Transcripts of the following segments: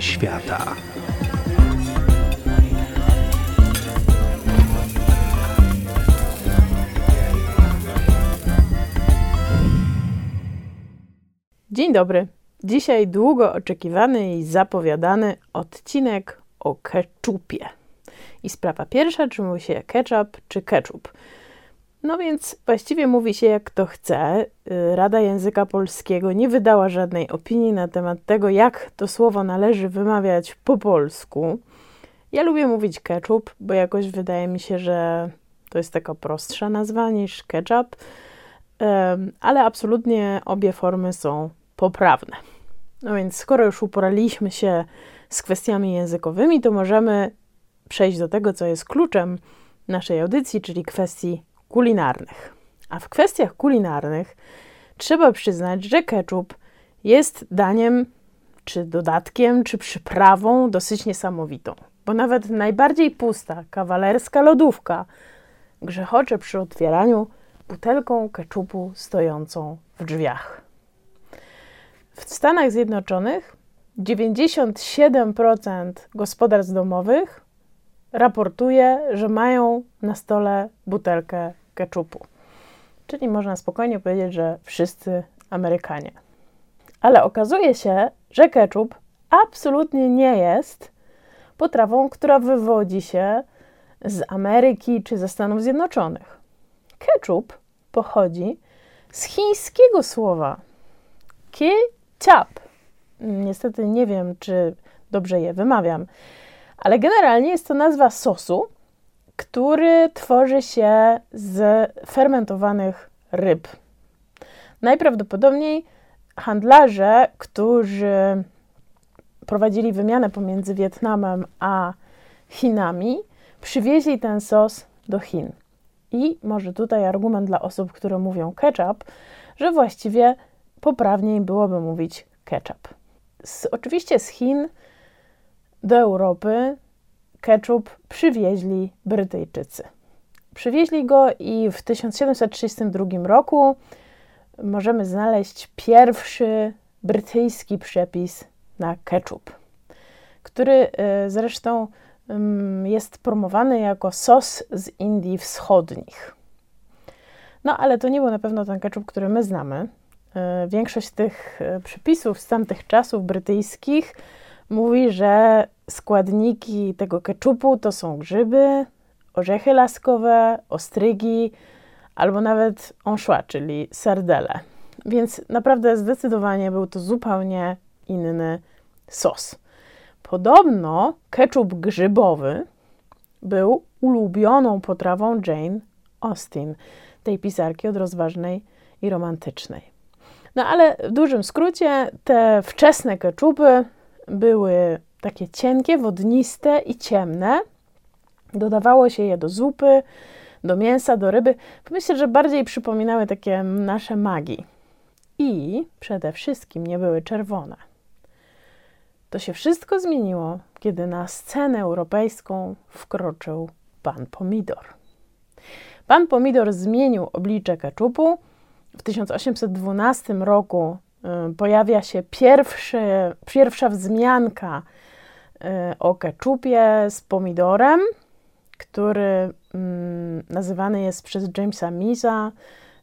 Świata. Dzień dobry. Dzisiaj długo oczekiwany i zapowiadany odcinek o keczupie. I sprawa pierwsza, czy mówi się ketchup, czy ketchup. No więc właściwie mówi się jak kto chce. Y, Rada Języka Polskiego nie wydała żadnej opinii na temat tego, jak to słowo należy wymawiać po polsku. Ja lubię mówić ketchup, bo jakoś wydaje mi się, że to jest taka prostsza nazwa niż ketchup, ale absolutnie obie formy są poprawne. No więc skoro już uporaliśmy się z kwestiami językowymi, to możemy przejść do tego, co jest kluczem naszej audycji, czyli kwestii kulinarnych. A w kwestiach kulinarnych trzeba przyznać, że ketchup jest daniem, czy dodatkiem, czy przyprawą dosyć niesamowitą. Bo nawet najbardziej pusta, kawalerska lodówka grzechocze przy otwieraniu butelką ketchupu stojącą w drzwiach. W Stanach Zjednoczonych 97% gospodarstw domowych raportuje, że mają na stole butelkę ketchupu. Czyli można spokojnie powiedzieć, że wszyscy Amerykanie. Ale okazuje się, że ketchup absolutnie nie jest potrawą, która wywodzi się z Ameryki czy ze Stanów Zjednoczonych. Ketchup pochodzi z chińskiego słowa ketchup. Niestety nie wiem, czy dobrze je wymawiam, ale generalnie jest to nazwa sosu, który tworzy się z fermentowanych ryb. Najprawdopodobniej handlarze, którzy prowadzili wymianę pomiędzy Wietnamem a Chinami, przywieźli ten sos do Chin. I może tutaj argument dla osób, które mówią ketchup, że właściwie poprawniej byłoby mówić ketchup. Z, oczywiście z Chin do Europy ketchup przywieźli Brytyjczycy. Przywieźli go i w 1732 roku możemy znaleźć pierwszy brytyjski przepis na ketchup, który y, zresztą jest promowany jako sos z Indii Wschodnich. No ale to nie był na pewno ten ketchup, który my znamy. Y, Większość tych y, przepisów z tamtych czasów brytyjskich mówi, że składniki tego keczupu to są grzyby, orzechy laskowe, ostrygi albo nawet anchois, czyli sardele. Więc naprawdę zdecydowanie był to zupełnie inny sos. Podobno keczup grzybowy był ulubioną potrawą Jane Austen, tej pisarki odrozważnej i romantycznej. No ale w dużym skrócie te wczesne keczupy były takie cienkie, wodniste i ciemne. Dodawało się je do zupy, do mięsa, do ryby. Myślę, że bardziej przypominały takie nasze magi. I przede wszystkim nie były czerwone. To się wszystko zmieniło, kiedy na scenę europejską wkroczył pan Pomidor. Pan Pomidor zmienił oblicze keczupu. W 1812 roku pojawia się pierwszy, pierwsza wzmianka y, o keczupie z pomidorem, który mm, nazywany jest przez Jamesa Misa,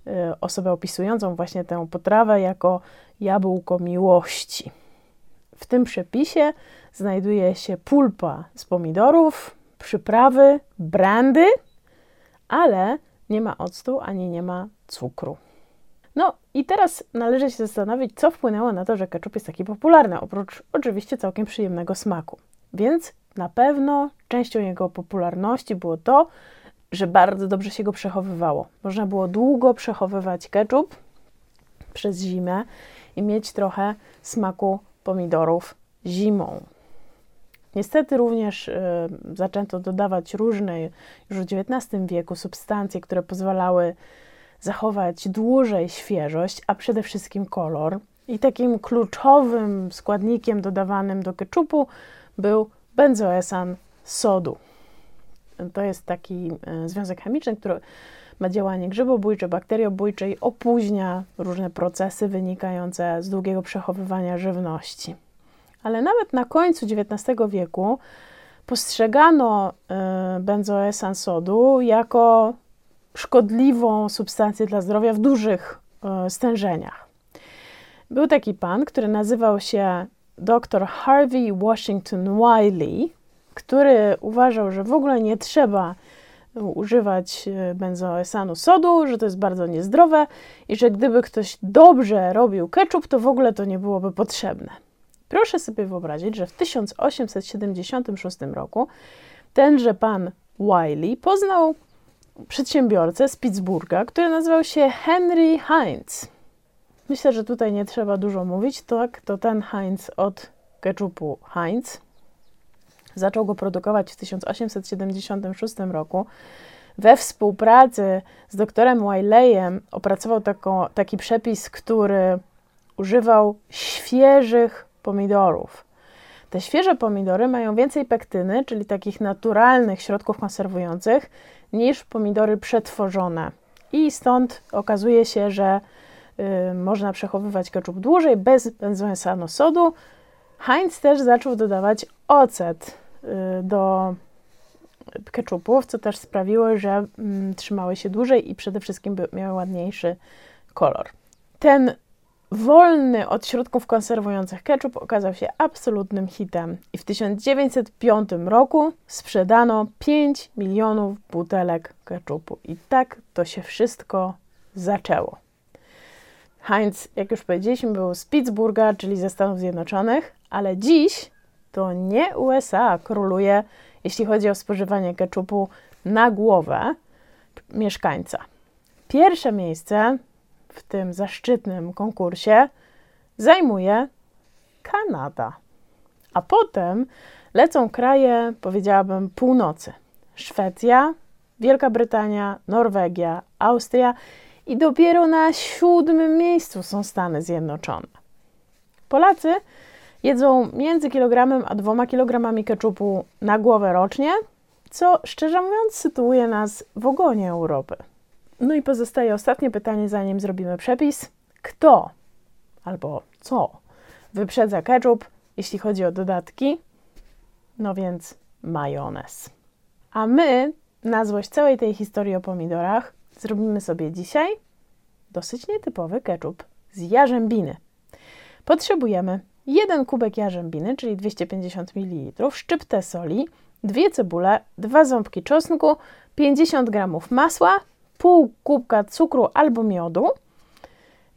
y, osobę opisującą właśnie tę potrawę, jako jabłko miłości. W tym przepisie znajduje się pulpa z pomidorów, przyprawy, brandy, ale nie ma octu ani nie ma cukru. No i teraz należy się zastanowić, co wpłynęło na to, że ketchup jest taki popularny, oprócz oczywiście całkiem przyjemnego smaku. Więc na pewno częścią jego popularności było to, że bardzo dobrze się go przechowywało. Można było długo przechowywać ketchup przez zimę i mieć trochę smaku pomidorów zimą. Niestety również y, zaczęto dodawać różne już w XIX wieku substancje, które pozwalały zachować dłużej świeżość, a przede wszystkim kolor. I takim kluczowym składnikiem dodawanym do keczupu był benzoesan sodu. To jest taki y, związek chemiczny, który ma działanie grzybobójcze, bakteriobójcze i opóźnia różne procesy wynikające z długiego przechowywania żywności. ale nawet na końcu XIX wieku postrzegano y, benzoesan sodu jako szkodliwą substancję dla zdrowia w dużych y, stężeniach. Był taki pan, który nazywał się dr Harvey Washington Wiley, który uważał, że w ogóle nie trzeba używać e, benzoesanu sodu, że to jest bardzo niezdrowe i że gdyby ktoś dobrze robił ketchup, to w ogóle to nie byłoby potrzebne. Proszę sobie wyobrazić, że w 1876 roku tenże pan Wiley poznał przedsiębiorcę z Pittsburgha, który nazywał się Henry Heinz. Myślę, że tutaj nie trzeba dużo mówić, tak? To ten Heinz od ketchupu Heinz. Zaczął go produkować w 1876 roku. We współpracy z doktorem Wileyem opracował taką, taki przepis, który używał świeżych pomidorów. Te świeże pomidory mają więcej pektyny, czyli takich naturalnych środków konserwujących, niż pomidory przetworzone. I stąd okazuje się, że y, można przechowywać ketchup dłużej bez benzoesanu sodu. Heinz też zaczął dodawać ocet y, do ketchupów, co też sprawiło, że y, trzymały się dłużej i przede wszystkim miały ładniejszy kolor. Ten wolny od środków konserwujących ketchup okazał się absolutnym hitem i w 1905 roku sprzedano 5 milionów butelek ketchupu. I tak to się wszystko zaczęło. Heinz, jak już powiedzieliśmy, był z Pittsburgha, czyli ze Stanów Zjednoczonych, ale dziś to nie USA króluje, jeśli chodzi o spożywanie ketchupu na głowę mieszkańca. Pierwsze miejsce w tym zaszczytnym konkursie zajmuje Kanada. A potem lecą kraje, powiedziałabym, północy: Szwecja, Wielka Brytania, Norwegia, Austria i dopiero na siódmym miejscu są Stany Zjednoczone. Polacy jedzą między kilogramem a dwoma kilogramami keczupu na głowę rocznie, co szczerze mówiąc sytuuje nas w ogonie Europy. No i pozostaje ostatnie pytanie, zanim zrobimy przepis. Kto albo co wyprzedza ketchup, jeśli chodzi o dodatki? No więc majonez. A my, na złość całej tej historii o pomidorach, zrobimy sobie dzisiaj dosyć nietypowy ketchup z jarzębiny. Potrzebujemy jeden kubek jarzębiny, czyli 250 ml, szczyptę soli, dwie cebule, dwa ząbki czosnku, 50 g masła, pół kubka cukru albo miodu,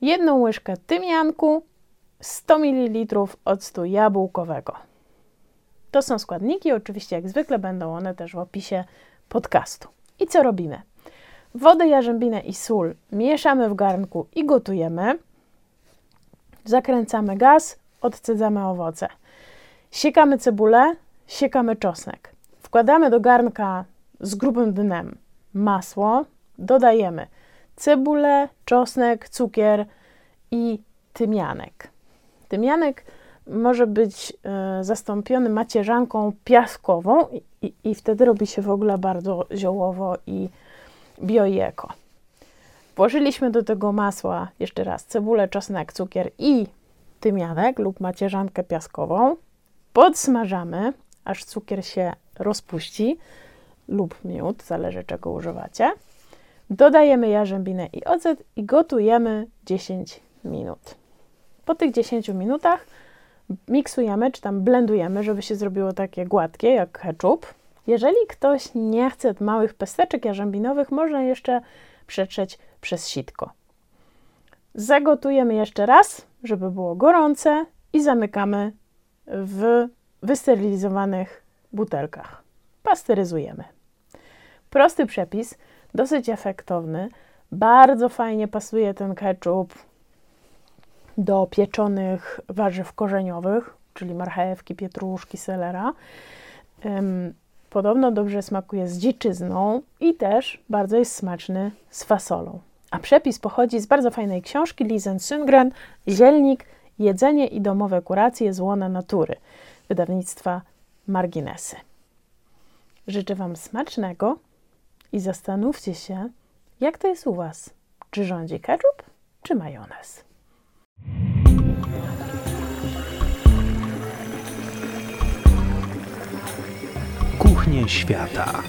jedną łyżkę tymianku, 100 ml octu jabłkowego. To są składniki, oczywiście jak zwykle będą one też w opisie podcastu. I co robimy? Wodę, jarzębinę i sól mieszamy w garnku i gotujemy. Zakręcamy gaz, odcedzamy owoce. Siekamy cebulę, siekamy czosnek. Wkładamy do garnka z grubym dnem masło, dodajemy cebulę, czosnek, cukier i tymianek. Tymianek może być y, zastąpiony macierzanką piaskową i, i, i, wtedy robi się w ogóle bardzo ziołowo i bio i eko. Włożyliśmy do tego masła jeszcze raz cebulę, czosnek, cukier i tymianek lub macierzankę piaskową. Podsmażamy, aż cukier się rozpuści lub miód, zależy czego używacie. Dodajemy jarzębinę i ocet i gotujemy 10 minut. Po tych 10 minutach miksujemy, czy tam blendujemy, żeby się zrobiło takie gładkie jak ketchup. Jeżeli ktoś nie chce małych pesteczek jarzębinowych, można jeszcze przetrzeć przez sitko. Zagotujemy jeszcze raz, żeby było gorące i zamykamy w wysterylizowanych butelkach. Pasteryzujemy. Prosty przepis, dosyć efektowny. Bardzo fajnie pasuje ten ketchup do pieczonych warzyw korzeniowych, czyli marchewki, pietruszki, selera. Podobno dobrze smakuje z dziczyzną i też bardzo jest smaczny z fasolą. A przepis pochodzi z bardzo fajnej książki Lisen Sundgren Zielnik, jedzenie i domowe kuracje z łona natury wydawnictwa Marginesy. Życzę Wam smacznego i zastanówcie się, jak to jest u Was. Czy rządzi ketchup, czy majonez? Kuchnie świata.